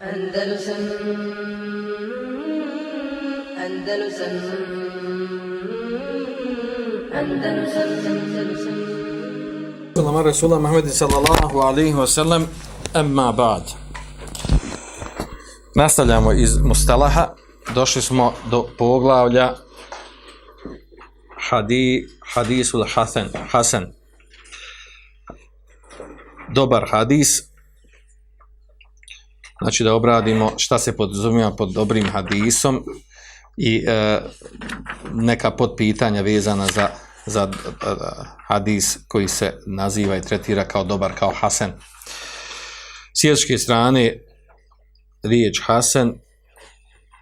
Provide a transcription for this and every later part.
Andalusam Andalusam Andalusam Andalusam. Salama Rasula Muhammedi sallallahu alaihi wa sallam. Amma ba'd. Nastavljamo iz Mustalaha. Došli smo do poglavlja Hadi, Hadisul Hasan, Hasan. Dobar hadis. Znači da obradimo šta se podzumija pod dobrim hadisom i e, neka podpitanja vezana za, za e, hadis koji se naziva i tretira kao dobar, kao Hasan. S jezičke strane riječ Hasan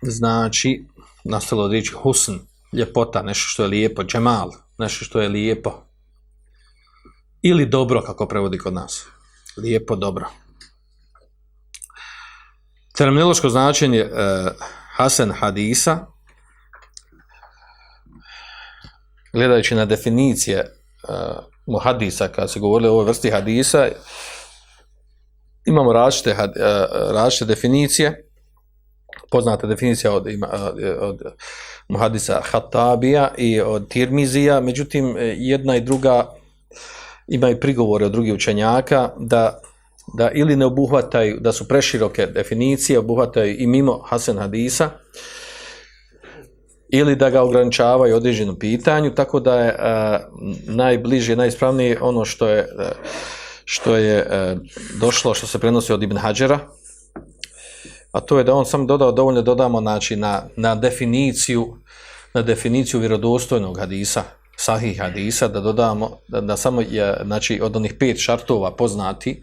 znači nastalo od riječi husn, ljepota, nešto što je lijepo, džemal, nešto što je lijepo. Ili dobro, kako prevodi kod nas. Lijepo, dobro. Terminološko značenje uh, Hasan Hadisa, gledajući na definicije uh, muhadisa, kad se govorili o ovoj vrsti hadisa, imamo različite, uh, različite definicije, poznata definicija od, ima, od muhadisa Hatabija i od Tirmizija, međutim, jedna i druga imaju prigovore od drugih učenjaka da da ili ne obuhvataju, da su preširoke definicije, obuhvataju i mimo Hasan Hadisa, ili da ga ograničavaju određenom pitanju, tako da je a, najbliže, najispravnije ono što je, a, što je a, došlo, što se prenosi od Ibn Hadžera, a to je da on sam dodao, dovoljno dodamo znači, na, na definiciju na definiciju vjerodostojnog hadisa, sahih hadisa, da dodamo, da, da samo je, znači, od onih pet šartova poznati,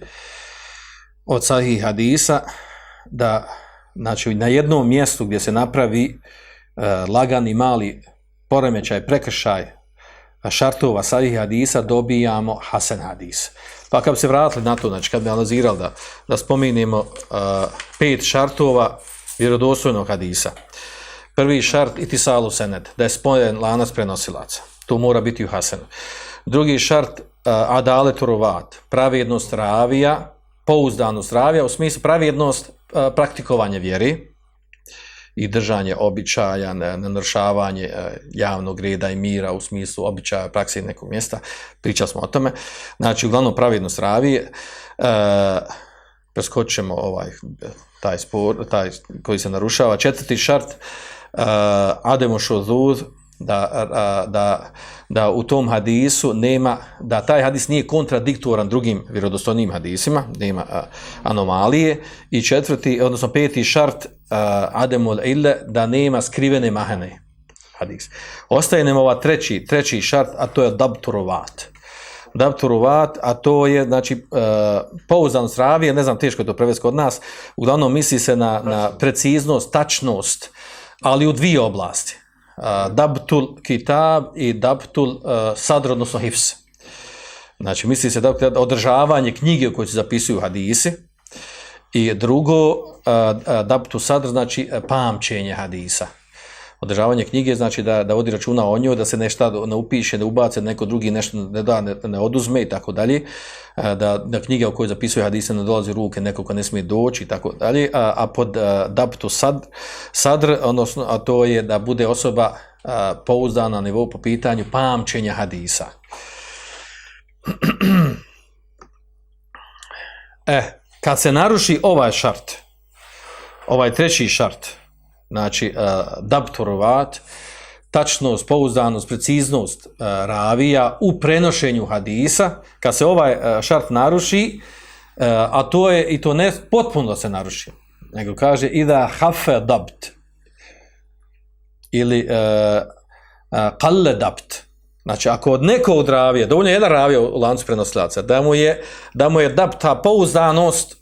od sahih hadisa da znači na jednom mjestu gdje se napravi e, lagani mali poremećaj, prekršaj šartova sahih hadisa dobijamo hasan hadis. Pa kad bi se vratili na to, znači kad bi analizirali da, da spominimo e, pet šartova vjerodostojnog hadisa. Prvi šart itisalu sened, da je spojen lanac prenosilaca. To mora biti u hasenu. Drugi šart e, uh, adaletu rovat, pravednost ravija, pouzdano ravija u smislu pravjednost e, praktikovanja vjeri i držanje običaja, nanršavanje e, javnog reda i mira u smislu običaja prakse nekog mjesta, pričali smo o tome. Znači, uglavnom pravjednost e, preskočemo ovaj, taj spor, taj koji se narušava. Četvrti šart, e, ademo šozuz, da, da, da u tom hadisu nema, da taj hadis nije kontradiktoran drugim vjerodostojnim hadisima, nema anomalije. I četvrti, odnosno peti šart, ademul ille, da nema skrivene mahane hadis. Ostaje nam ova treći, treći šart, a to je dabturovat. Dabturovat, a to je, znači, uh, pouzdan zdravije, ne znam, teško je to prevesti kod nas, uglavnom misli se na, na preciznost, tačnost, ali u dvije oblasti dabtul kitab i dabtul uh, sadr, odnosno hifs. Znači, misli se da održavanje knjige u kojoj se zapisuju hadisi i drugo, uh, dabtul sadr, znači pamćenje hadisa. Održavanje knjige znači da, da vodi računa o njoj, da se nešto ne upiše, ne ubace, neko drugi nešto ne da, ne, ne oduzme i tako dalje, da, da knjiga u kojoj zapisuje hadise ne dolazi ruke neko ko ne smije doći i tako dalje, a, a pod a, dabtu sad, sadr, odnosno, a to je da bude osoba a, pouzdana na nivou po pitanju pamćenja hadisa. e, kad se naruši ovaj šart, ovaj treći šart, znači uh, dabturovat, tačnost, pouzdanost, preciznost uh, ravija u prenošenju hadisa, kad se ovaj uh, šart naruši, uh, a to je i to ne potpuno se naruši, nego kaže i da hafe dabt ili uh, uh, kalle dabt. Znači, ako od nekog ravija, dovoljno je jedan ravija u lancu prenosilaca, da mu je, da mu je dabta pouzdanost,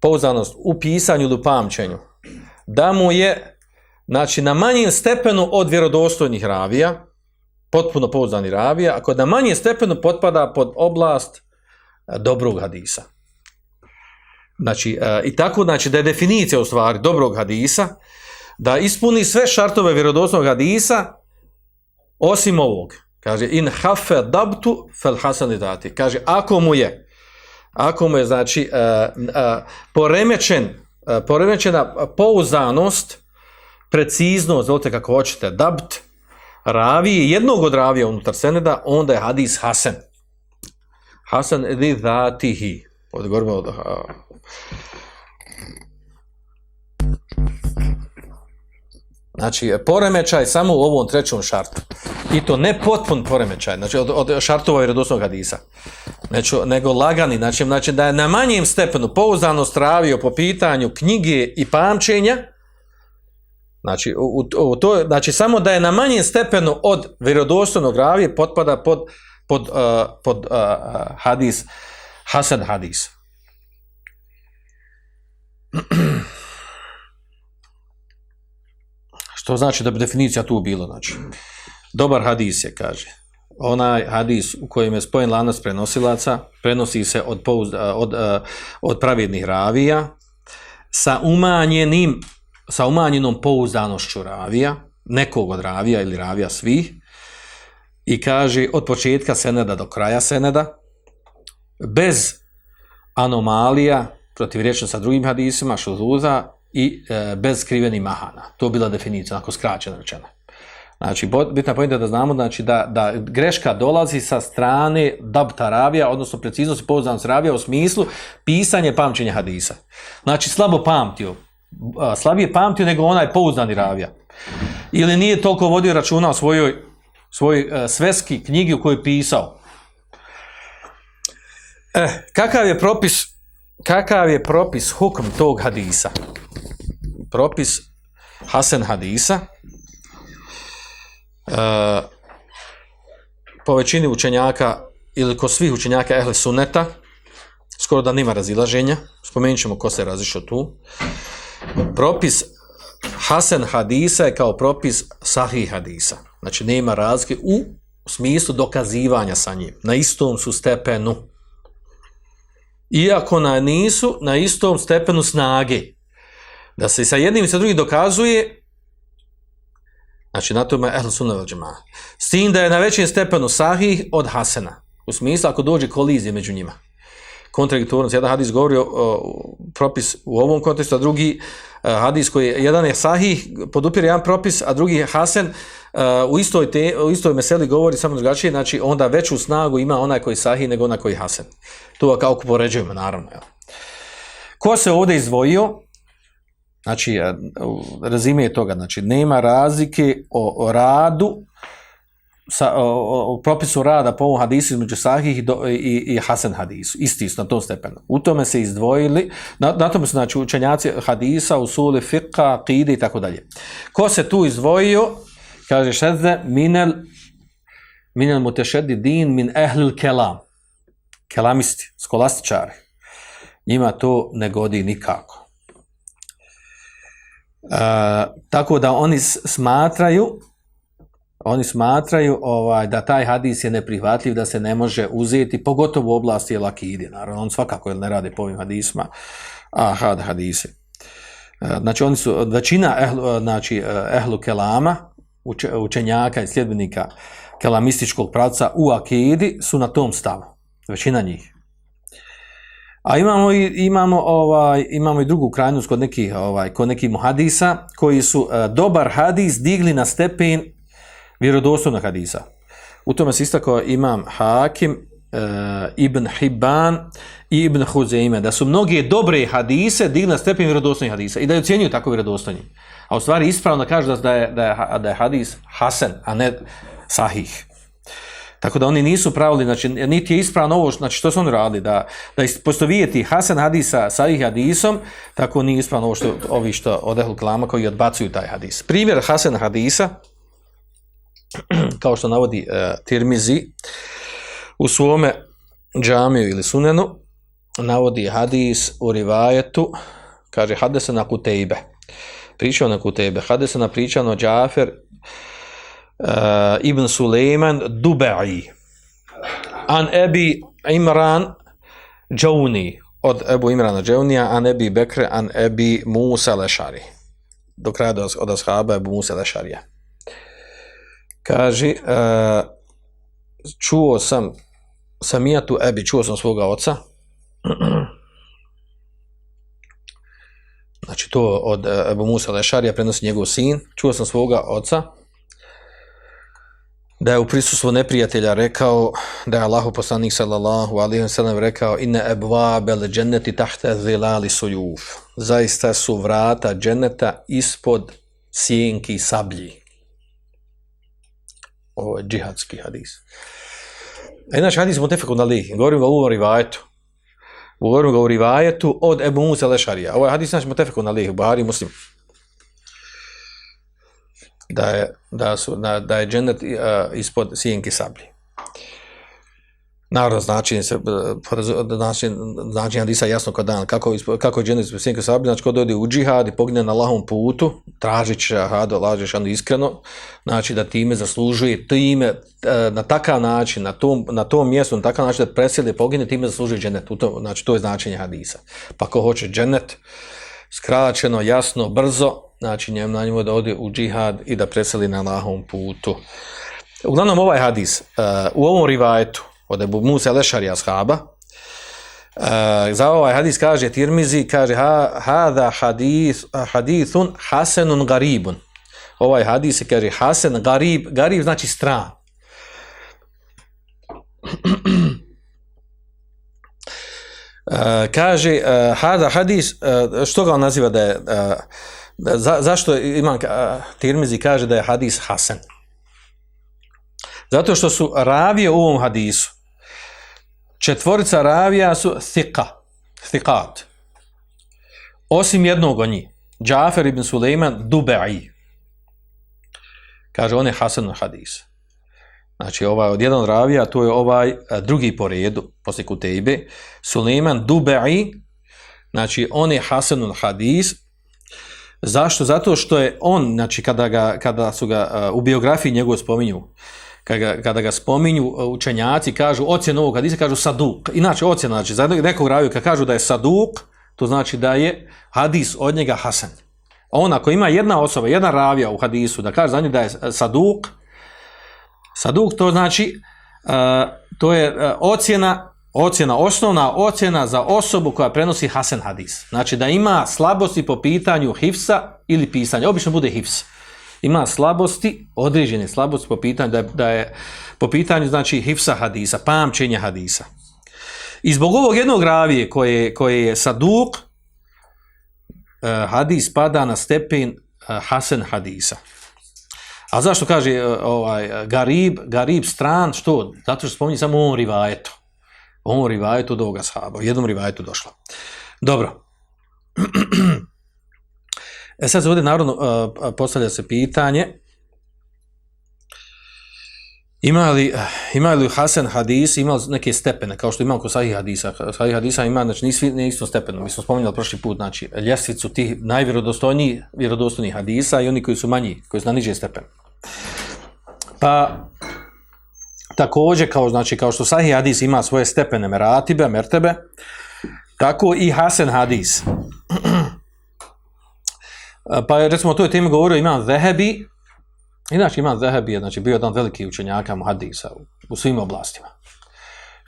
pouzdanost u pisanju ili pamćenju, da mu je znači, na manjem stepenu od vjerodostojnih ravija, potpuno pouzdani ravija, ako na manjem stepenu potpada pod oblast e, dobrog hadisa. Znači, e, i tako, znači, da je definicija u stvari dobrog hadisa, da ispuni sve šartove vjerodostojnog hadisa, osim ovog. Kaže, in hafe dabtu fel hasanidati. Kaže, ako mu je, ako mu je, znači, uh, uh, poremećen E, poremećena pouzdanost, preciznost, zvolite kako hoćete, dabt, ravije, jednog od ravija unutar seneda, onda je hadis Hasan. Hasan li dhatihi. Odgovorimo od... Znači, poremećaj samo u ovom trećom šartu. I to ne potpun poremećaj, znači od, od šartova vjerodostojnog hadisa. Znači, nego lagani, znači, znači da je na manjem stepenu pouzdano stravio po pitanju knjige i pamćenja, znači, u, u, u to, znači samo da je na manjem stepenu od vjerodostojnog ravije potpada pod, pod, uh, pod uh, hadis, Hasan hadis. Što znači da bi definicija tu bilo, znači. Dobar hadis je, kaže. Onaj hadis u kojem je spojen lanac prenosilaca, prenosi se od, pouz, od, od, od pravidnih ravija, sa umanjenim, sa umanjenom pouzdanošću ravija, nekog od ravija ili ravija svih, i kaže od početka seneda do kraja seneda, bez anomalija, protivriječno sa drugim hadisima, šuzuza, i e, bez skrivenih mahana. To je bila definicija, onako skraćena rečena. Znači, bitna pojenta je da znamo znači, da, da greška dolazi sa strane dabta ravija, odnosno preciznosti pouzdanost ravija u smislu pisanje pamćenja hadisa. Znači, slabo pamtio. Slabije pamtio nego onaj pouzdani ravija. Ili nije toliko vodio računa o svojoj, svojoj e, sveski knjigi u kojoj je pisao. Eh, kakav je propis kakav je propis hukm tog hadisa? Propis Hasan Hadisa. E, po većini učenjaka ili ko svih učenjaka Ehle Suneta, skoro da nima razilaženja, spomenut ćemo ko se razišao tu. Propis Hasan Hadisa je kao propis Sahih Hadisa. Znači nema razlike u smislu dokazivanja sa njim. Na istom su stepenu. Iako na nisu na istom stepenu snage da se sa jednim i sa drugim dokazuje, znači na tome ehl sunna vel džema. S tim da je na većem stepenu sahih od hasena. U smislu ako dođe kolizije među njima. Kontradiktornost, jedan hadis govori o, o propis u ovom kontekstu, a drugi a, hadis koji je, jedan je sahih, podupir jedan propis, a drugi je hasen, a, e, u, istoj te, u istoj meseli govori samo drugačije, znači onda veću snagu ima onaj koji sahih nego onaj koji hasen. To kao poređujemo, naravno. Jel. Ko se ovdje izdvojio? Znači, razime je toga, znači, nema razlike o, o radu, sa, o, o propisu rada po ovom hadisu između sahih i, do, i, i hasen hadisu, isti su na tom stepenu. U tome se izdvojili, na, na tome su znači, učenjaci hadisa, usuli, fiqa, qide i tako dalje. Ko se tu izdvojio, kaže šedze, minel, minel mutešedi din min ehlil kelam, kelamisti, skolastičari. Njima to ne godi nikako. Tako da oni smatraju oni smatraju ovaj da taj hadis je neprihvatljiv da se ne može uzeti pogotovo u oblasti lakidi naravno on svakako ne radi po ovim hadisma a had hadise. Znači oni su većina ehlu, znači e, ehlu kelama učenjaka i sljedbenika kelamističkog pravca u akidi su na tom stavu većina njih. A imamo i imamo ovaj imamo i drugu krajnost kod nekih ovaj kod nekih muhadisa koji su uh, dobar hadis digli na stepen vjerodostojnog hadisa. U tome se istakao imam Hakim uh, Ibn Hibban i Ibn Huzeime da su mnoge dobre hadise digli na stepen vjerodostojnih hadisa i da je ocjenjuju tako vjerodostojni. A u stvari ispravno kaže da je da je da je hadis hasan, a ne sahih. Tako da oni nisu pravili, znači, niti je ispravno ovo, znači, što su oni radili, da, da postovijeti Hasan hadisa sa ih hadisom, tako nije ispravno ovo što, ovi što odehlu klama koji odbacuju taj hadis. Primjer Hasan hadisa, kao što navodi uh, Tirmizi, u svome džamiju ili sunenu, navodi hadis u rivajetu, kaže, hadesana kutejbe. Pričao na kutejbe. Hadesa na pričano Džafer, uh, Ibn Suleiman Dubai. An Ebi Imran Džauni od Ebu Imrana Džaunija an Ebi Bekre an Ebi Musa Lešari. Do kraja od, od ashaba Ebu Musa Lešarija. Kaže uh, čuo sam samijatu Ebi čuo sam svoga oca. Znači to od eh, Ebu Musa Lešarija prenosi njegov sin, čuo sam svoga oca, da je u prisustvu neprijatelja rekao, da je Allahu poslanik sallallahu alejhi ve sellem rekao, inna abwabal jannati tahta zilali suyuf Zaista su vrata dženeta ispod sjenki sablji. Ovo je džihadski hadis. A inače hadis mutefeku na lih, govorim ga u rivajetu. Govorim ga u rivajetu od Ebu Musa Lešarija. Ovo je hadis naš mutefeku na lih, Buhari muslim da je, da su, da, da je džennet uh, ispod sjenke sablji. Naravno, značenje, se, e, značenje, znači Hadisa jasno kod dan, kako, kako je džennet ispod sjenke sablji, znači, ko dojde u džihad i pogine na lahom putu, tražit će hado, lažeš ono iskreno, znači, da time zaslužuje, time, e, na takav način, na tom, na tom mjestu, na takav način da presjede pogine, time zaslužuje džennet, to, znači, to je značenje Hadisa. Pa ko hoće džennet, skraćeno, jasno, brzo, znači njem na njemu da ode u džihad i da preseli na Allahovom putu. Uglavnom ovaj hadis, uh, u ovom rivajetu od Ebu Musa Lešarija shaba, uh, e, za ovaj hadis kaže Tirmizi, kaže ha, hada hadis, hadithun hasenun garibun. Ovaj hadis se kaže hasen garib, garib znači stran. Uh, kaže uh, hada hadis uh, što ga on naziva da je uh, za, zašto imam a, Tirmizi kaže da je hadis hasan? Zato što su ravije u ovom hadisu. Četvorica ravija su thika thikat osim jednog od njih Džafer ibn Suleiman Dubai kaže on je hasan hadis. Znači, ovaj od jedan ravija, to je ovaj drugi po redu, posle Kutejbe, Suleiman Dubai, znači, on je Hasanul Hadis. Zašto? Zato što je on, znači, kada, ga, kada su ga e, u biografiji njegove spominju, kada, kada ga spominju e, učenjaci, kažu ocjenu ovog hadisa, kažu Saduk. Inače, ocjena, znači, za nekog ravija, kažu da je Saduk, to znači da je hadis od njega Hasan. On, ako ima jedna osoba, jedna ravija u hadisu, da kaže za nje da je Saduk, Saduk to znači uh, to je uh, ocjena ocjena osnovna ocjena za osobu koja prenosi Hasan hadis. Znači da ima slabosti po pitanju hifsa ili pisanja. Obično bude hifs. Ima slabosti, određene slabosti po pitanju da je, da je po pitanju znači hifsa hadisa, pamćenja hadisa. I zbog ovog jednog ravije koje, koje je Saduk eh, hadis pada na stepen uh, Hasan hadisa. A zašto kaže eh, ovaj Garib, Garib stran, što? Zato što spominje samo on rivajetu. On rivajetu od ovoga sahaba. Jednom rivajetu došlo. Dobro. E sad se ovdje narodno uh, postavlja se pitanje ima li, ima li Hasan hadis, ima li neke stepene, kao što imamo kod sahih hadisa. Sahih hadisa ima, znači nisi ne isto stepeno. Mi smo spominjali prošli put, znači ljestvicu tih najvjerodostojnijih vjerodostojnih hadisa i oni koji su manji, koji su na niže stepenu. Pa, također, kao, znači, kao što sahih hadis ima svoje stepene meratibe, mertebe, tako i Hasan hadis. Eh, pa, recimo, to je temi govorio imam Zehebi, inače imam Zehebi, znači, bio jedan veliki učenjaka hadisa u, u svim oblastima.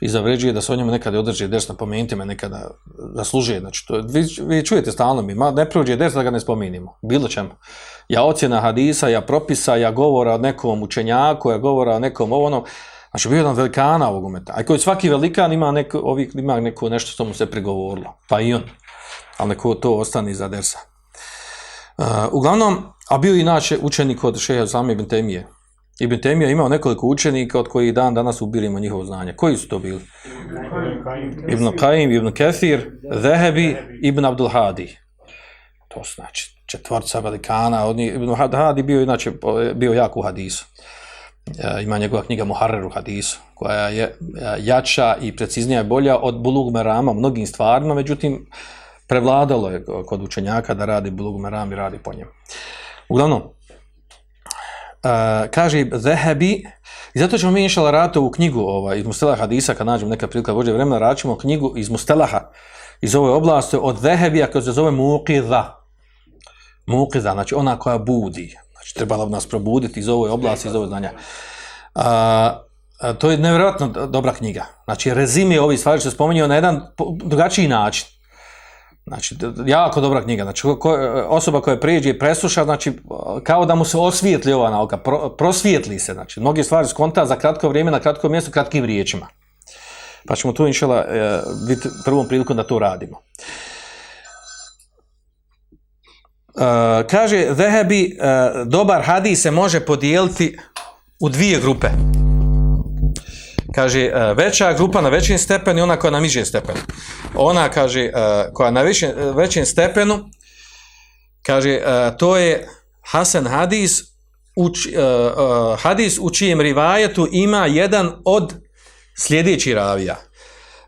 I zavređuje da se o njemu nekada održi ders, pomenite me nekada zaslužuje. Znači, to, vi, vi čujete stalno mi, ma, ne prođe ders da ga ne spominimo, bilo čemu ja ocjena hadisa, ja propisa, ja govora o nekom učenjaku, ja govora o nekom ovonom, znači bio jedan velikana ovog umeta. A koji svaki velikan ima neko, ovih, ima neko nešto što mu se pregovorilo, pa i on, ali neko to ostane za dersa. Uh, uglavnom, a bio inače učenik od šeha Zame Ibn Temije. Ibn Temija imao nekoliko učenika od kojih dan danas ubirimo njihovo znanje. Koji su to bili? Ibn Qaim, Ibn Kathir, Zehebi, Ibn Abdul Hadi. To znači, četvorca velikana, od njih, Ibn Hadi bio inače bio jak u hadisu. Uh, E, ima njegova knjiga Muharrer u hadisu, koja je e, jača i preciznija i bolja od Bulug Merama mnogim stvarima, međutim, prevladalo je kod učenjaka da radi Bulug Meram i radi po njemu. Uglavnom, e, kaže Zehebi, i zato ćemo mi inšala raditi ovu knjigu ovaj, iz Mustelaha hadisa, kad nađemo neka prilika vođe vremena, radit knjigu iz Mustelaha, iz ove oblasti, od Zehebija, koja se zove Muqidha, Muqidha, znači ona koja budi. Znači trebala bi nas probuditi iz ove oblasti, iz ove znanja. A, a, to je nevjerojatno dobra knjiga. Znači rezime ovih stvari što se spominjao na jedan drugačiji način. Znači, jako dobra knjiga. Znači, ko, ko, osoba koja prijeđe i presluša, znači, kao da mu se osvijetli ova nauka, pro, prosvijetli se. Znači, mnogi stvari skonta za kratko vrijeme, na kratko mjesto, kratkim riječima. Pa ćemo tu, inšala, e, biti prvom prilikom da to radimo. Eh, kaže, Zehebi, uh, dobar hadis se može podijeliti u dvije grupe. Kaže, uh, veća grupa na većem stepenu i ona koja na nižem stepenu. Ona, kaže, uh, koja na većem, većem stepenu, kaže, uh, to je Hasan hadis, uč, uh, uh, hadis u čijem rivajetu ima jedan od sljedećih ravija.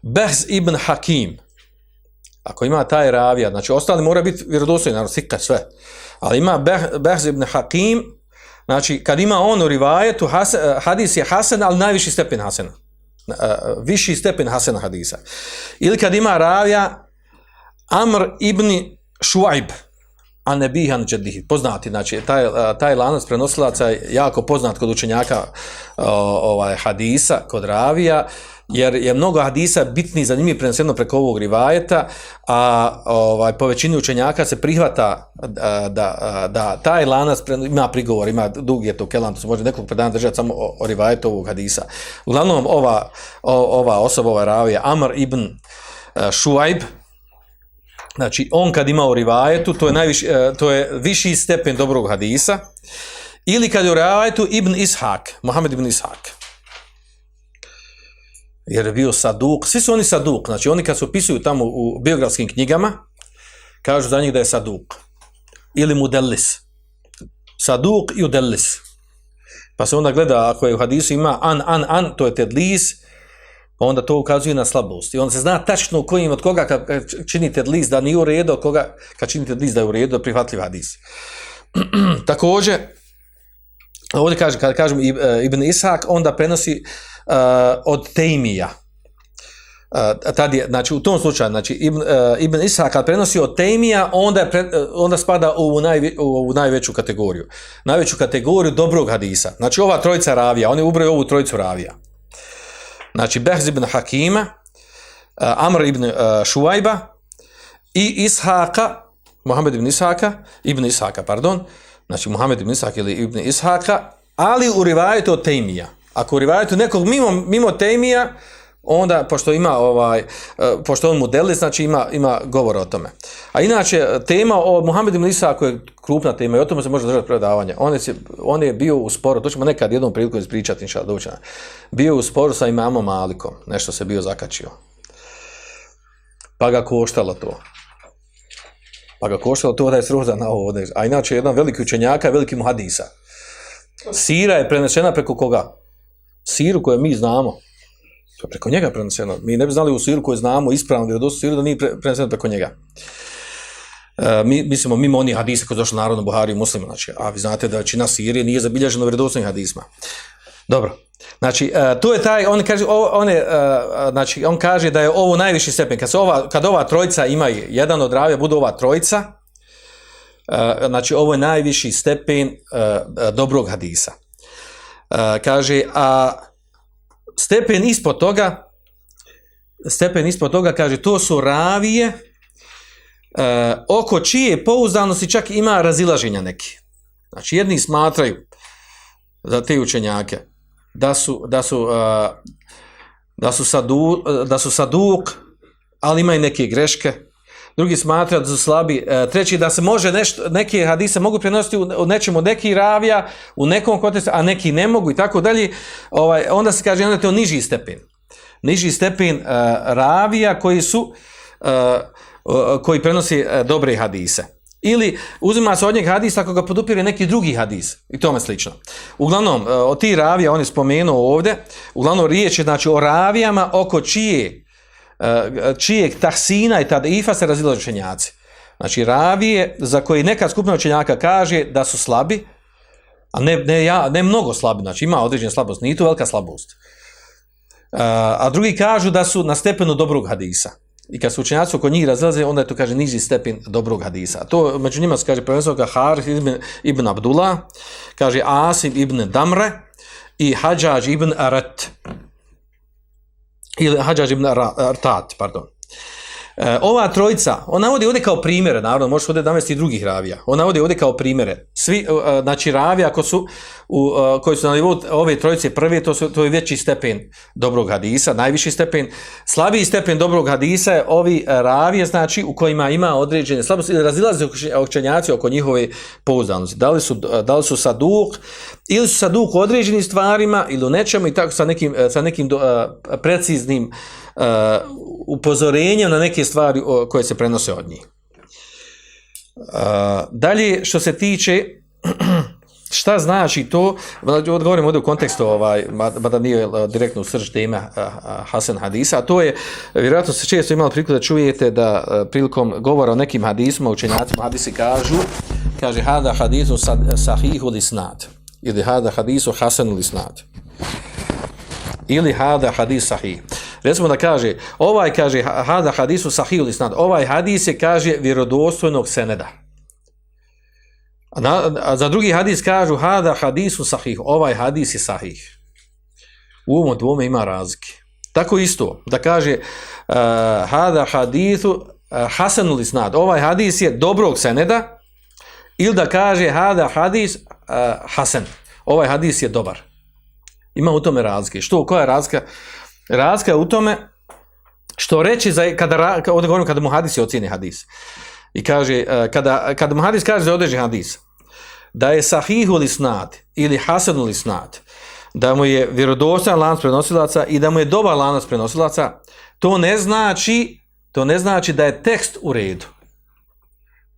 Behz ibn Hakim. Ako ima taj ravija, znači ostali mora biti vjerodostojni, naravno, sika sve. Ali ima Beh, Behz ibn Hakim, znači kad ima on u rivajetu, has, eh, hadis je Hasan, ali najviši stepen Hasana. Uh, eh, viši stepen Hasana hadisa. Ili kad ima ravija Amr ibn Šuajb, a ne bihan džedihi. Poznati, znači, taj, eh, taj lanac prenosilaca je jako poznat kod učenjaka ovaj, hadisa, kod ravija, jer je mnogo hadisa bitni i zanimljiv preneseno preko ovog rivajeta, a ovaj, po većini učenjaka se prihvata da, da, da taj lanac ima prigovor, ima dug je to kelam, to se može nekog predana držati samo o, o rivajetu ovog hadisa. Uglavnom, ova, o, ova osoba, ova ravija, Amr ibn e, Šuajb, Znači, on kad ima u rivajetu, to je, najviši, e, to je viši stepen dobrog hadisa, ili kad je u rivajetu Ibn Ishak, Mohamed Ibn Ishak. Jer je bio saduk, svi su oni saduk, znači oni kad se opisuju tamo u biografskim knjigama, kažu za njih da je saduk. Ili mudellis. Saduk i udellis. Pa se onda gleda, ako je u hadisu ima an, an, an, to je tedlis, pa onda to ukazuje na slabost. I on se zna tačno u kojim, od koga kad činite tedlis da nije u redu, od koga kad činite tedlis da je u redu, da prihvatljiv hadis. Također, ovdje kaže, kada kažem e, Ibn Ishak, onda prenosi uh, od Tejmija. Uh, tad je, znači u tom slučaju, znači Ibn, uh, Ibn Ishak kad prenosi od Tejmija, onda, je pre, uh, onda spada u, najve, u u najveću kategoriju. Najveću kategoriju dobrog hadisa. Znači ova trojica ravija, oni ubraju ovu trojicu ravija. Znači Behz ibn Hakima, uh, Amr ibn uh, Šuajba i Ishaka, Mohamed ibn Ishaka, ibn Ishaka, pardon, znači Muhammed ibn Ishak ili ibn Ishaka, ali u rivajetu od Tejmija. Ako u rivajetu nekog mimo, mimo Tejmija, onda, pošto ima ovaj, e, pošto on modeli, znači ima, ima govor o tome. A inače, tema o Muhammedu ibn Ishaka je krupna tema i o tome se može držati predavanje. On je, on je bio u sporu, to ćemo nekad jednom priliku ispričati, inša doćena. Bio u sporu sa imamom Malikom, nešto se bio zakačio. Pa ga koštalo to. Pa ga koštalo to da je sroza na ovo. A inače, jedan veliki učenjaka je veliki muhadisa. Sira je prenesena preko koga? Siru koju mi znamo. To je preko njega preneseno. Mi ne bi znali u siru koju znamo ispravno, jer dosta siru da nije preneseno preko njega. E, mi mislimo mimo onih hadisa koji došli narodno Buhari i muslima, znači, a vi znate da čina Sirije nije zabilježeno vjerodostojnim hadisma. Dobro. Znači, e, to je taj, on kaže, ovo, on, je, e, znači, on kaže da je ovo najviši stepen. Kad, se ova, kad ova trojica ima jedan od ravija, bude ova trojica, e, znači, ovo je najviši stepen dobrog hadisa. Kaže, a stepen ispod toga, stepen ispod toga, kaže, to su ravije oko čije pouzdanosti čak ima razilaženja neki. Znači, jedni smatraju za te učenjake, da su, da su, uh, da su, sadu, uh, da su saduk, ali imaju neke greške, drugi smatra da su slabi, uh, treći da se može nešto, neke hadise mogu prenositi u, u nečemu, neki ravija, u nekom kontekstu, a neki ne mogu i tako dalje, ovaj, onda se kaže, onda to niži stepen. Niži stepen uh, ravija koji su, uh, uh koji prenosi uh, dobre hadise. Ili uzima se od njeg hadis ako ga podupire neki drugi hadis i tome slično. Uglavnom, e, od ti ravija, on je spomenuo ovdje, uglavnom riječ je znači, o ravijama oko čije, e, čijeg tahsina i tadifa se razilaze učenjaci. Znači ravije za koji neka skupina učenjaka kaže da su slabi, a ne, ne, ja, ne mnogo slabi, znači ima određena slabost, nije to velika slabost. E, a drugi kažu da su na stepenu dobrog hadisa. I kad su učenjaci oko njih razlaze, onda je to, kaže, niži stepen dobrog hadisa. To među njima se kaže prvenstveno ga Harith ibn, ibn Abdullah, kaže Asim ibn Damre i Hadžađ ibn Arat. Ili Hadžađ ibn Artat, pardon. E, ova trojica, on navodi ovdje kao primjere, naravno, možeš ovdje namesti i drugih ravija. On navodi ovdje kao primjere. Svi, e, e znači, ravija ko su, u, e, koji su na nivou ove trojice prve, to, su, to je veći stepen dobrog hadisa, najviši stepen. Slabiji stepen dobrog hadisa je ovi e, ravije, znači, u kojima ima određene slabosti, razilaze učenjaci oko njihove pouzdanosti. Da li su, e, da li su saduk, ili su saduk u određenim stvarima, ili u nečemu i tako sa nekim, sa nekim do, preciznim uh, upozorenjem na neke stvari o, koje se prenose od njih. Uh, dalje, što se tiče šta znači to, odgovorim ovdje u kontekstu, ovaj, mada nije uh, direktno u srž tema uh, uh, Hasan Hadisa, a to je, vjerojatno se često imali priliku da čujete da prilikom govora o nekim hadisima, učenjacima hadisi kažu, kaže hada hadisu sahihu li snad, ili hada hadisu hasanu li snad, ili hada hadis sahih. Recimo da kaže, ovaj kaže hada hadisu sahih li snad, ovaj hadis je kaže vjerodostojnog seneda. A, na, a za drugi hadis kažu hada hadisu sahih, ovaj hadis je sahih. U ovom dvome ima razlike. Tako isto, da kaže uh, hada hadisu uh, eh, hasanul isnad, ovaj hadis je dobrog seneda, ili da kaže hada hadis uh, hasan, ovaj hadis je dobar. Ima u tome razlike. Što, koja je razlika? Razlika je u tome što reći za, kada, ovdje govorim kada mu hadisi je hadis. I kaže, e, kada, kada mu hadis kaže za određen hadis, da je sahihu li snad ili hasanu li snad, da mu je vjerodostan lanac prenosilaca i da mu je dobar lanac prenosilaca, to ne znači, to ne znači da je tekst u redu.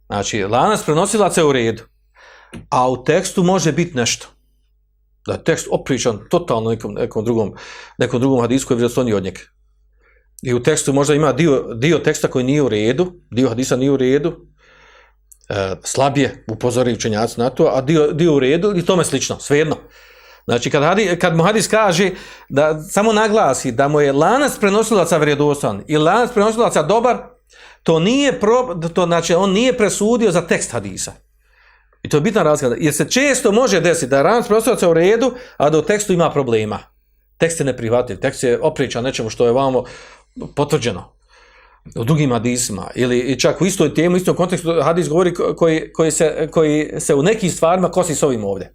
Znači, lanac prenosilaca je u redu, a u tekstu može biti nešto da je tekst opričan totalno nekom, nekom drugom nekom drugom hadisu koji je vjerodostojniji od njega. I u tekstu možda ima dio, dio teksta koji nije u redu, dio hadisa nije u redu, e, slabije upozori učenjaci na to, a dio, dio u redu i tome slično, svejedno. Znači, kad, hadis, kad mu hadis kaže da samo naglasi da mu je lanac prenosilaca vjerodostan i lanac prenosilaca dobar, to nije pro, to znači on nije presudio za tekst hadisa. I to je bitna razlika, jer se često može desiti da ranac prostavaca u redu, a da u tekstu ima problema. Tekst je neprihvatljiv, tekst je opričan nečemu što je vamo potvrđeno u drugim hadisima, ili čak u istoj temu, u istom kontekstu hadis govori koji, koji, se, koji se u nekim stvarima kosi s ovim ovdje.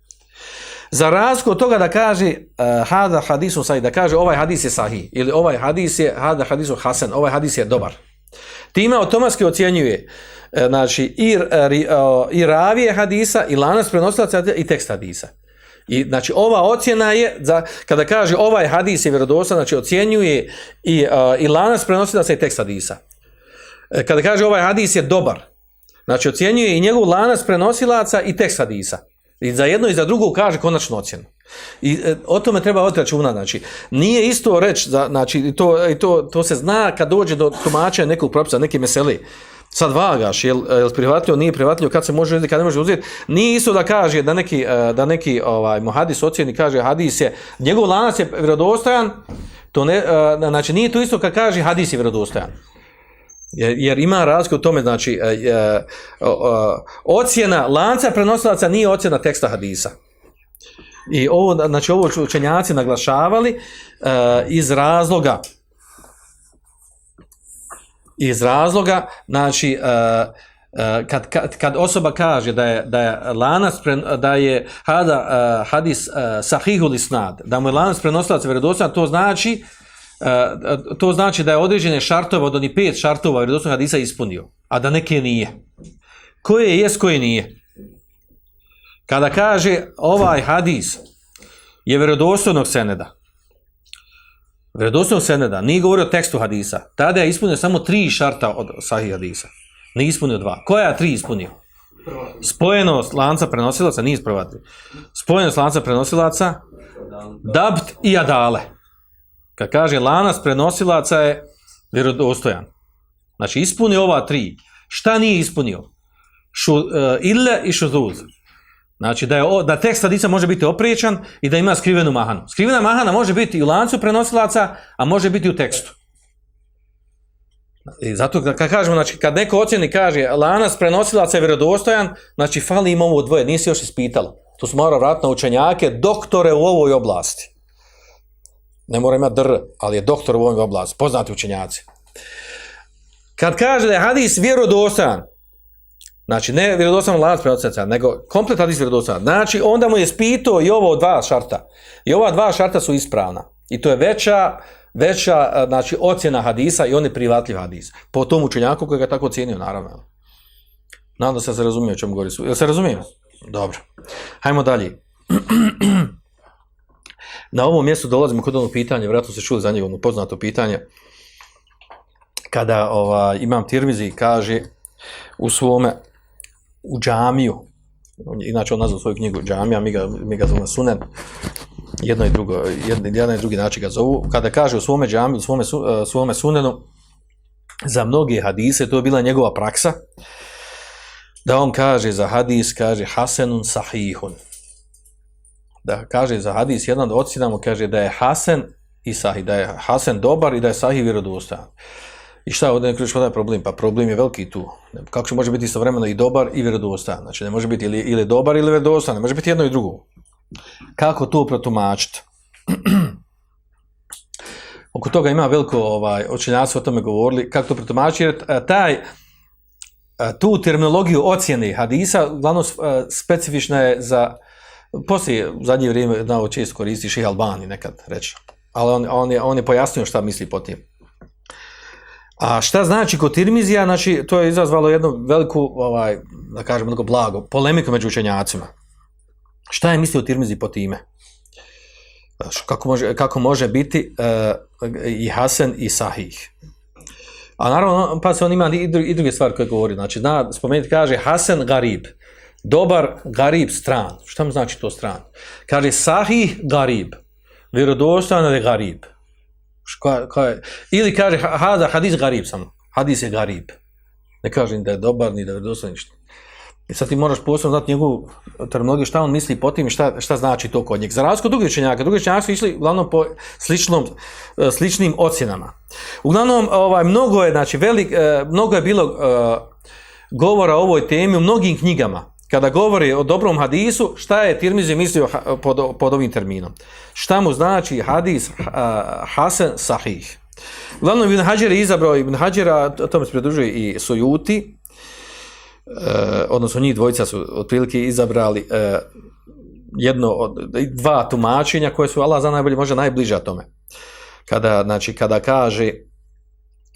Za razliku od toga da kaže uh, hada hadisu sahih, da kaže ovaj hadis je sahih, ili ovaj hadis je hada hadisu hasan, ovaj hadis je dobar. Time automatski ocjenjuje uh, E, znači e, i, i, ravije hadisa i lanas prenosilaca i tekst hadisa. I znači ova ocjena je za kada kaže ovaj hadis je vjerodostan, znači ocjenjuje i uh, i lanas prenosilaca i tekst hadisa. Kada kaže ovaj hadis je dobar, znači ocjenjuje i njegov lanas prenosilaca i tekst hadisa. I za jedno i za drugo kaže konačnu ocjenu. I e, o tome treba otračunati, znači nije isto reći, znači to, i to, to se zna kad dođe do tumačenja nekog propisa, neke meseli sad vagaš, je eh, li prihvatljivo, nije prihvatljivo, kad se može uzeti, kad ne može uzeti, nije isto da kaže da neki, eh, da neki ovaj, muhadis ocijeni kaže hadis je, njegov lanac je vjerodostojan, to ne, eh, znači nije to isto kad kaže hadis je vjerodostojan. Jer, jer ima razlika u tome, znači, e, ocjena lanca prenosilaca nije ocjena teksta hadisa. I ovo, znači, ovo učenjaci naglašavali iz razloga, iz razloga, znači, uh, uh, kad, kad, kad osoba kaže da je, da je lanac, pre, da je hada, uh, hadis uh, sahihul isnad, da mu je lanac prenosilac vjerodostan, to znači, uh, to znači da je određene šartove od onih pet šartova vjerodostan hadisa ispunio, a da neke nije. Koje je, koje nije? Kada kaže ovaj hadis je vjerodostojnog seneda, Vredosnog seneda nije govorio o tekstu hadisa. Tada je ispunio samo tri šarta od sahih hadisa. Ne ispunio dva. Koja je tri ispunio? Spojenost lanca prenosilaca, nije ispravati. Spojenost lanca prenosilaca, dabt i adale. Kad kaže lanac prenosilaca je vjerodostojan. Znači ispunio ova tri. Šta nije ispunio? Šu, uh, ille i šuzuz. Znači da je o, da tekst hadisa može biti opriječan i da ima skrivenu mahanu. Skrivena mahana može biti i u lancu prenosilaca, a može biti u tekstu. I zato kad kažemo, znači kad neko ocjeni kaže lanac prenosilaca je vjerodostojan, znači fali im ovo dvoje, nisi još ispitalo. To smo mora vratiti na učenjake, doktore u ovoj oblasti. Ne mora imati dr, ali je doktor u ovoj oblasti, poznati učenjaci. Kad kaže da je hadis vjerodostojan, znači ne vjerodostojan lanac prenosilaca, nego kompletan hadis vjerodostojan, znači onda mu je spito i ovo dva šarta. I ova dva šarta su ispravna. I to je veća, veća eh, znači, ocjena hadisa i on je privatljiv hadis. Po tom učenjaku koji ga tako ocjenio, naravno. Nadam da se razumije o čemu govori su. Jel se razumijem? Dobro. Hajmo dalje. Na ovom mjestu dolazimo kod onog pitanja, vjerojatno se čuli za njega ono poznato pitanje, kada ova, imam Tirmizi kaže u svome, u džamiju, inače on nazvao svoju knjigu džamija, mi ga, mi ga zovemo sunen, jedno i drugo, jedno, jedan i drugi način ga zovu, kada kaže u svome džamiju, u svome, su- e, svome sunenu, za mnoge hadise, to je bila njegova praksa, da on kaže za hadis, kaže hasenun sahihun. Da kaže za hadis, jedan od ocjenamo kaže da je hasen i sahih, da je hasen dobar i da je sahih vjerodostojan. I šta ovdje ne šta je problem? Pa problem je veliki tu. Kako će može biti istovremeno i dobar i vjerodostan? Znači ne može biti ili, ili dobar ili vjerodostan, ne može biti jedno i drugo. Kako to protumačiti? Oko toga ima veliko ovaj učenjaci o tome govorili kako to protumačiti jer taj e, tu terminologiju ocjene hadisa uglavnom e, specifična je za poslije u zadnje vrijeme znao često koristi Ših Albani nekad reći. Ali on, on, je, on je pojasnio šta misli po tim. A šta znači kod Tirmizija? Znači, to je izazvalo jednu veliku, ovaj, da kažemo, tako blago, polemiku među učenjacima. Šta je mislio Tirmizi po time? Kako može, kako može biti uh, i Hasan i Sahih? A naravno, pa se on ima i, dru, i druge stvari koje govori. Znači, zna, spomenuti, kaže Hasan Garib. Dobar Garib stran. Šta mu znači to stran? Kaže Sahih Garib. Vjerodostan je Garib. Ška, ka je? Ili kaže hada hadis Garib samo. Hadis je Garib. Ne kažem da je dobar ni da je dosta ništa. I sad ti moraš posebno znati njegovu terminologiju, šta on misli po tim i šta, šta znači to kod njeg. Za razliku od drugih učenjaka, drugi učenjaka su išli uglavnom po sličnom, e, sličnim ocjenama. Uglavnom, ovaj, mnogo je, znači, velik, e, mnogo je bilo govora o ovoj temi u mnogim knjigama. Kada govori o dobrom hadisu, šta je Tirmizi mislio pod, pod ovim terminom? Šta mu znači hadis uh, Hasan Sahih? Uglavnom, Ibn Hađer je izabrao Ibn Hađera, tome se pridružuje i Sujuti, e, odnosno njih dvojica su otprilike izabrali uh, jedno od dva tumačenja koje su Allah za najbolje možda najbliža tome. Kada znači kada kaže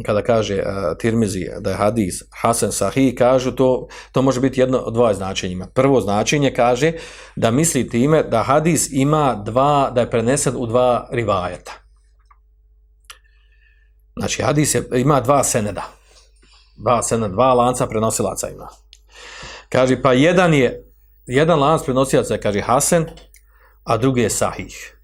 kada kaže uh, Tirmizi da je hadis Hasan Sahih, kažu to, to može biti jedno od dva značenja. Prvo značenje kaže da misli time da hadis ima dva, da je prenesen u dva rivajeta. Znači hadis je, ima dva seneda. Dva seneda, dva lanca prenosilaca ima. Kaže, pa jedan je, jedan lanac prenosilaca je, kaže, Hasan, a drugi je Sahih.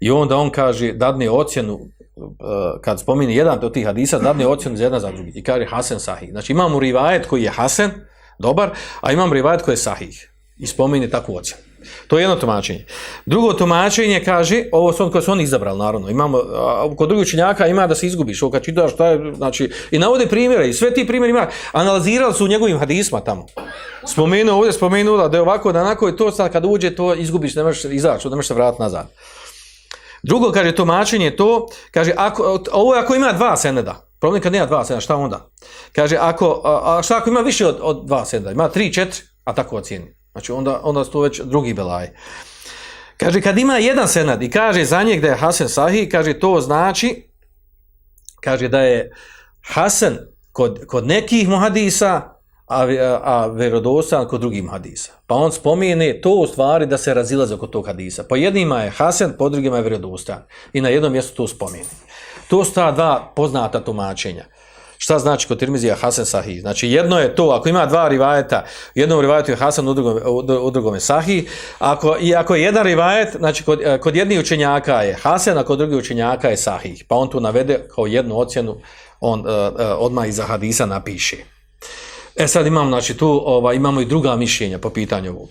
I onda on kaže, dadne ocjenu, Eh, kad spomeni jedan od tih hadisa, dadne ocjenu za jedan za drugi. I kaže Hasan Sahih. Znači imamo rivajet koji je Hasan, dobar, a imam rivajet koji je Sahih. I spomeni takvu ocjenu. To je jedno tumačenje. Drugo tumačenje kaže, ovo su on koje su oni izabrali, naravno. Imamo, a, kod drugih učenjaka ima da se izgubiš, ovo kad čitaš, šta je, znači, i navode primjere, i sve ti primjeri ima, analizirali su u njegovim hadisma tamo. Spomenuo ovdje, spomenuo da je ovako, da onako je to sad kad uđe, to izgubiš, ne možeš izaći, ne možeš se vratiti nazad. Drugo, kaže, tumačenje je to, kaže, ako, ovo je ako ima dva seneda, problem kad nema dva seneda, šta onda? Kaže, ako, a, a šta ako ima više od, od dva seneda, ima tri, četiri, a tako ocijeni. Znači, onda, onda su to već drugi belaj. Kaže, kad ima jedan senad i kaže za njeg da je Hasan Sahih, kaže, to znači, kaže da je Hasan kod, kod nekih muhadisa, a, a, verodostojan kod drugim hadisa. Pa on spomene to u stvari da se razilaze oko tog hadisa. Po jednima je Hasan, po drugima je verodostojan. I na jednom mjestu to spomene. To su ta dva poznata tumačenja. Šta znači kod Tirmizija Hasan Sahih? Znači jedno je to, ako ima dva rivajeta, u jednom rivajetu je Hasan, u drugom, u drugom je Sahih, ako, i ako je jedan rivajet, znači kod, e, kod jednih učenjaka je Hasan, a kod drugih učenjaka je Sahih. Pa on tu navede kao jednu ocjenu, on uh, uh, odmah iza hadisa napiše. E sad imamo, znači tu ovaj, imamo i druga mišljenja po pitanju ovog.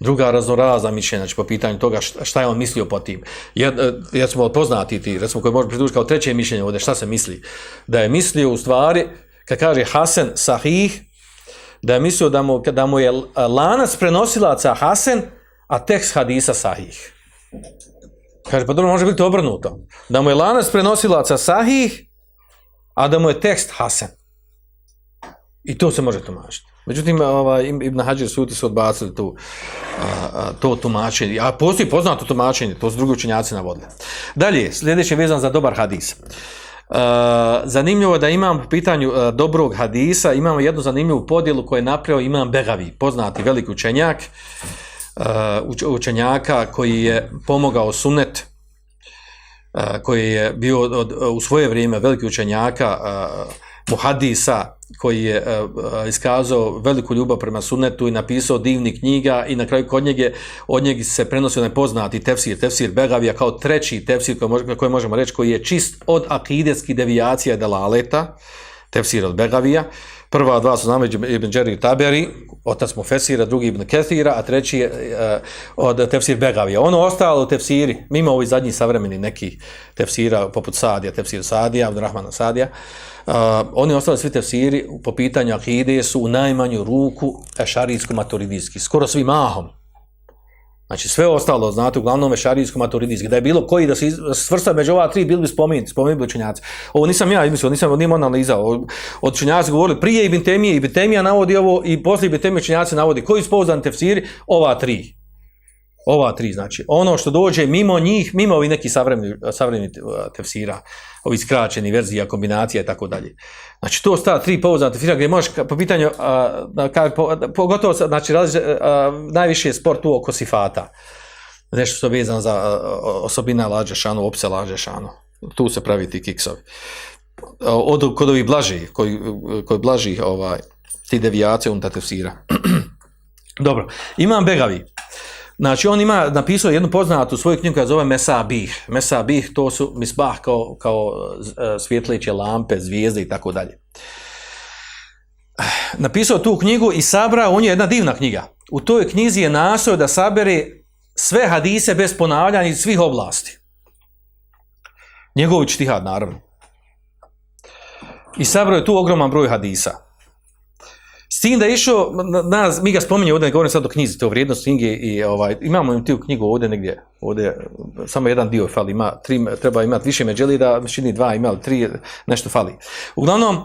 Druga raznorazna mišljenja znači, po pitanju toga šta, šta je on mislio po tim. Jer, e, ja smo poznati ti, recimo koji može pridužiti kao treće mišljenje ovdje, šta se misli? Da je mislio u stvari, kad kaže Hasan Sahih, da je mislio da mu, da mu je lanac prenosilaca Hasan, a tekst hadisa Sahih. Kaže, pa dobro, može biti obrnuto. Da mu je lanac prenosilaca Sahih, a da mu je tekst Hasan. I to se može tumačiti. Međutim, ovaj, Ibn Hađer suti su odbacili tu, a, a, to tumačenje. A postoji poznato tumačenje, to su drugi učenjaci navodili. Dalje, sljedeće je vezan za dobar hadis. Uh, zanimljivo je da imam u pitanju uh, dobrog hadisa, imamo jednu zanimljivu podjelu koju je napravio imam Begavi, poznati veliki učenjak, uh, učenjaka koji je pomogao sunet, uh, koji je bio od, od, u svoje vrijeme veliki učenjaka uh, muhadisa, koji je uh, iskazao veliku ljubav prema sunnetu i napisao divni knjiga i na kraju kod njega od njega se prenosio nepoznati tefsir, tefsir Begavija kao treći tefsir koji, koji možemo reći koji je čist od akideskih devijacija i delaleta, tefsir od Begavija. Prva dva su znamo Ibn Đeri Taberi, otac mu Fesira, drugi Ibn Kethira, a treći je uh, od tefsir Begavija. Ono ostalo u tefsiri, mimo ovih zadnjih savremeni nekih tefsira, poput Sadija, tefsir Sadija, Abdurrahmana Sadija, Uh, oni ostali svi tefsiri po pitanju akide su u najmanju ruku ešarijsko-maturidijski, skoro svi mahom. Znači sve ostalo, znate, uglavnom ešarijsko-maturidijski. Da je bilo koji da se svrsta među ova tri, bili bi spomenuti, spomenuti učenjaci. Ovo nisam ja izmislio, nisam nimo analiza. Od učenjaci govorili prije Ibn Temije, Ibn Temija navodi ovo i poslije Ibn Temije učenjaci navodi koji su pouzdani tefsiri, ova tri. Ova tri, znači, ono što dođe mimo njih, mimo ovih nekih savremeni, savremeni uh, tefsira, ovi skraćeni verzija, kombinacija i tako dalje. Znači, to sta tri pouzdana tefsira gdje možeš, po pitanju, uh, a, ka, po, pogotovo, znači, različ, a, uh, najviše je sport tu oko sifata. Nešto što je vezano za a, osobina lađe šanu, opse lađe šanu. Tu se pravi ti kiksovi. Od, kod ovih blaži, koji, koji blaži ovaj, ti devijacije unutar tefsira. Dobro, imam Begavi. Znači, on ima napisao jednu poznatu svoju knjigu koja zove Mesabih. Mesabih, to su misbah kao, kao e, svjetleće lampe, zvijezde i tako dalje. Napisao tu knjigu i sabrao, on je jedna divna knjiga. U toj knjizi je nasao da sabere sve hadise bez ponavljanja iz svih oblasti. Njegov čtihad, naravno. I sabrao je tu ogroman broj hadisa. S tim da je išao, na, mi ga spominje ovdje, ne govorim sad o knjizi, to vrijednost knjige i ovaj, imamo im tu knjigu ovdje negdje, ovdje, samo jedan dio fali, ima tri, treba imati više međeli da čini dva, ima tri, nešto fali. Uglavnom, uh,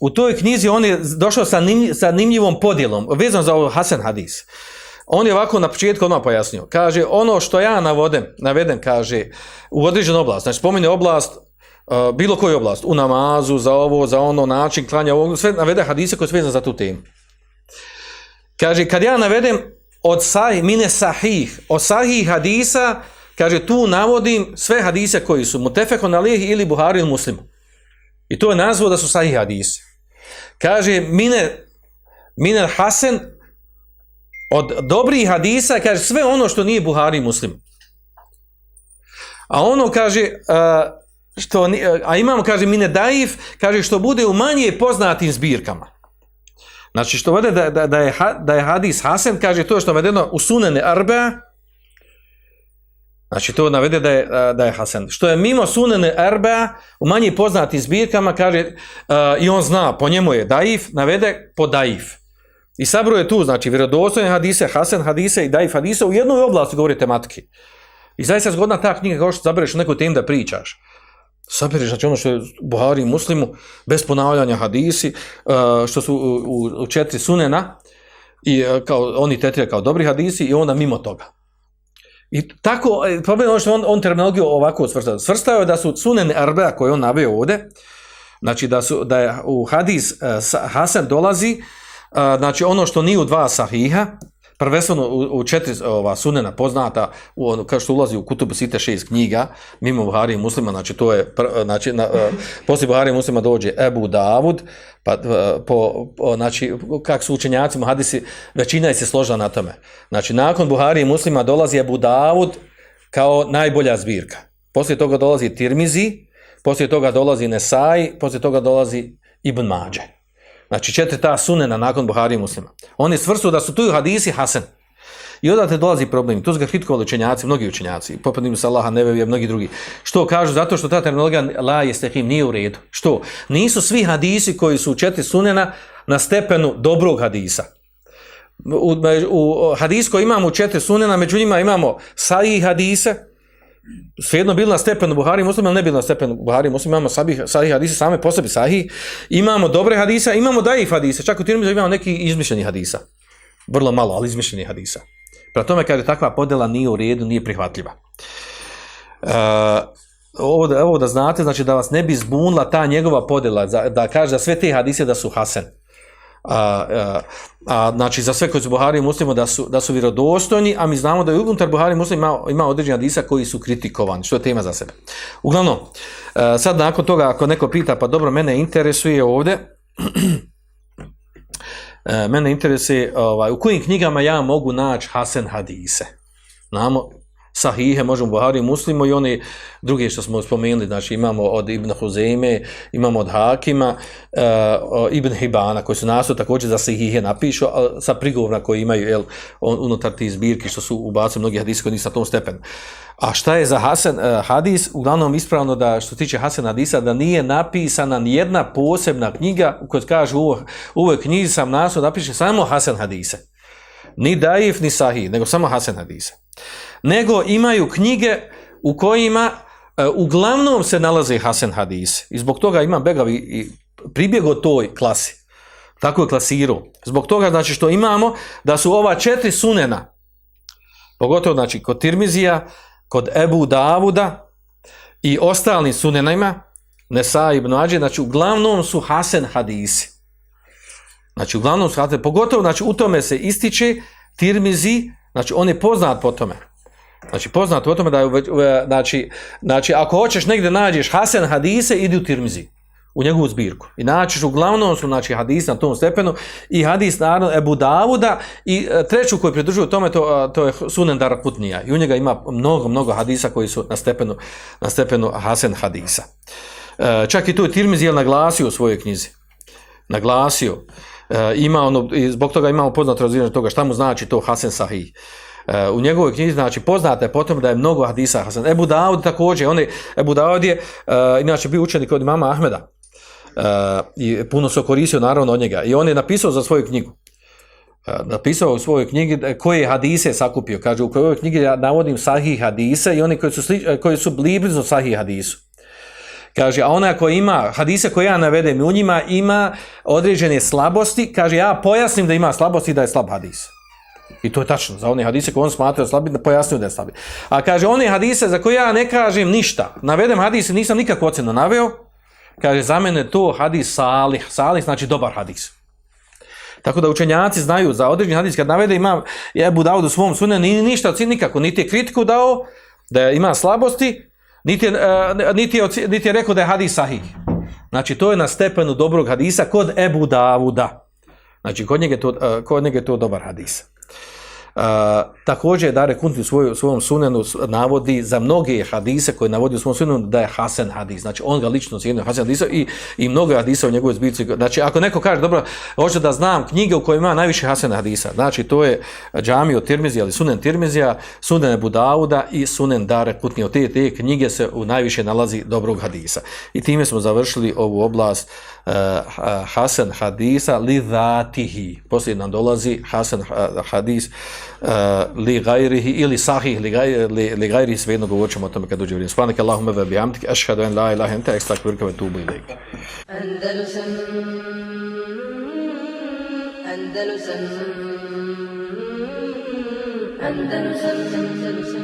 u toj knjizi on je došao sa, nim, sa nimljivom podjelom, vezano za ovo Hasan Hadis. On je ovako na početku odmah pojasnio. Kaže, ono što ja navodem, navedem, kaže, u određenu oblast, znači spominje oblast Uh, bilo koju oblast, u namazu, za ovo, za ono, način klanja, ovo, sve navede hadise koje su vezane za tu temu. Kaže, kad ja navedem od sahih, mine sahih, od sahih hadisa, kaže, tu navodim sve hadise koji su mutefekon alih ili buhari ili muslimu. I to je nazvo da su sahih hadise. Kaže, mine, mine hasen, od dobrih hadisa, kaže, sve ono što nije buhari i muslim. A ono kaže, uh, što, a imamo, kaže, mine daif, kaže, što bude u manje poznatim zbirkama. Znači, što vede da, da, da, je, da je hadis Hasan, kaže, to što vedeno u sunene arba, znači, to navede da je, da je Hasan. Što je mimo sunene arba, u manje poznatim zbirkama, kaže, uh, i on zna, po njemu je daif, navede po daif. I sabro je tu, znači, vjerodostojne hadise, Hasan hadise i daif hadise, u jednoj oblasti govori tematike. I zaista zgodna ta knjiga, kao što zabereš u neku temu da pričaš Sabiriš, znači ono što je Buhari i Muslimu, bez ponavljanja hadisi, e, što su u, u, četiri sunena, i e, kao, oni tetrije kao dobri hadisi, i onda mimo toga. I tako, e, problem je ono što on, on terminologiju ovako svrstao. Svrstao je da su sunene arbea koje on naveo ovde, znači da, su, da je u hadis Hasan dolazi, znači ono što nije u dva sahiha, prvenstveno u, u četiri ova sunena poznata u ono kao što ulazi u Kutubu Site šest knjiga mimo Buhari i Muslima znači to je pr, znači na, e, uh, posle Buhari i Muslima dođe Ebu Davud pa uh, po, po znači kako su učenjaci hadisi većina je se složila na tome. Znači nakon Buhari i Muslima dolazi Ebu Davud kao najbolja zbirka. Posle toga dolazi Tirmizi posle toga dolazi Nesai posle toga dolazi Ibn Mađe. Znači četiri ta sunena nakon Buhari i muslima. Oni svrstu da su tu hadisi Hasan. I odate dolazi problem. Tu su ga hitkovali učenjaci, mnogi učenjaci. popadnim se Allaha, Nevevi mnogi drugi. Što kažu? Zato što ta terminologija la jeste him nije u redu. Što? Nisu svi hadisi koji su u četiri sunena na stepenu dobrog hadisa. U, u hadis koji imamo u četiri sunena, među njima imamo sahih hadise, svejedno bili na stepenu Buhari i Muslim, ali ne bili na stepenu Buhari i Muslim, imamo sahih, sahih hadise same po sebi sahih, imamo dobre hadise, imamo daif hadise, čak u Tirmizu imamo neki izmišljeni hadisa. Vrlo malo, ali izmišljeni hadisa. Pra tome kada je takva podela nije u redu, nije prihvatljiva. Uh, ovo, da, ovo da znate, znači da vas ne bi zbunila ta njegova podela, da, da kaže da sve te hadise da su hasen. A, a, a, znači za sve koji su Buhari i Muslimo da su, da su vjerodostojni, a mi znamo da je unutar Buhari i Muslimo ima, ima određena hadisa koji su kritikovani, što je tema za sebe. Uglavnom, a, sad nakon toga ako neko pita, pa dobro, mene interesuje ovdje, e, mene interesuje ovaj, u kojim knjigama ja mogu naći Hasan hadise. Znamo, sahihe, možemo Buhari muslimu i one druge što smo spomenuli, znači imamo od Ibn Huzeme, imamo od Hakima, uh, Ibn Hibana, koji su nasu također za sahihe napišu, a, sa prigovorna koji imaju jel, on, unutar ti zbirki što su ubacili mnogi hadisi koji nisu na tom stepenu. A šta je za Hasan uh, hadis? Uglavnom ispravno da što se tiče Hasan hadisa, da nije napisana ni jedna posebna knjiga u kojoj kaže u ovoj knjizi sam nasu da piše samo Hasan hadise. Ni daif, ni sahih, nego samo Hasan hadise nego imaju knjige u kojima e, uglavnom se nalaze Hasan hadis. I zbog toga imam begavi i pribjego toj klasi. Tako je klasirao. Zbog toga znači što imamo da su ova četiri sunena, pogotovo znači kod Tirmizija, kod Ebu Davuda i ostalim sunenima, Nesa ibn Ađe, znači uglavnom su Hasan hadisi. Znači uglavnom su Hasan, pogotovo znači u tome se ističe Tirmizi, znači on je poznat po tome. Znači, poznato o tome da je, e, znači, znači, ako hoćeš negdje nađeš Hasan hadise, idi u Tirmizi, u njegovu zbirku. I naćiš, uglavnom su, znači, hadis na tom stepenu i hadis, naravno, Ebu Davuda i e, treću koju pridružuju tome, to, to je Sunen Darakutnija. I u njega ima mnogo, mnogo hadisa koji su na stepenu, na stepenu Hasan hadisa. E, čak i tu je Tirmizi je naglasio u svojoj knjizi. Naglasio. E, ima ono, i zbog toga imamo poznato razvijenje toga šta mu znači to Hasan Sahih. E, u njegovoj knjizi, znači, poznate je potom da je mnogo hadisa Hasan. Ebu Daud također, on je, Ebu Daud je, uh, inače, bio učenik od mama Ahmeda. Uh, I puno se koristio, naravno, od njega. I on je napisao za svoju knjigu. Uh, napisao u svojoj knjigi koje hadise sakupio. Kaže, u kojoj knjigi ja navodim sahih hadise i oni koji su, slič, koji su bliblizo sahih hadisu. Kaže, a ona koja ima, hadise koje ja navedem, u njima ima određene slabosti, kaže, ja pojasnim da ima slabosti da je slab hadis. I to je tačno, za one hadise koje on smatra slabi, pojasnio da je slabi. A kaže, one hadise za koje ja ne kažem ništa, navedem hadise, nisam nikakvu ocenu naveo, kaže, za mene to hadis salih, salih znači dobar hadis. Tako da učenjaci znaju za određeni hadis, kad navede ima Ebu Dawud u svom sunenu, ni ništa od nikako, niti je kritiku dao, da ima slabosti, niti je, uh, niti je, niti je rekao da je hadis sahih. Znači, to je na stepenu dobrog hadisa kod Ebu Davuda. Znači, kod njega je to, uh, kod njega je to dobar hadis. A, također Dare Kunti u svoj, svom sunenu navodi za mnoge hadise koje navodi u svom sunenu da je Hasan hadis. Znači on ga lično cijenio Hasan hadisa i, i mnogo hadisa u njegovoj zbirci. Znači ako neko kaže dobro, hoće da znam knjige u kojima ima najviše Hasan hadisa. Znači to je Džami od Tirmizija ili Sunen Tirmizija, Sunen Ebu Dauda i Sunen Dare Kunti. Od te, te knjige se u najviše nalazi dobrog hadisa. I time smo završili ovu oblast uh, Hasan hadisa li dhatihi. Poslije nam dolazi Hasan hadis li gajrihi ili sahih li, li, li gajrihi svejedno govorit ćemo o tome kad uđe vrijeme. Svanak Allahume ve bihamdik, ašhadu en la ilaha ente, ekstak vrka ve tubu ilaik. Andalusam Andalusam Andalusam Andalusam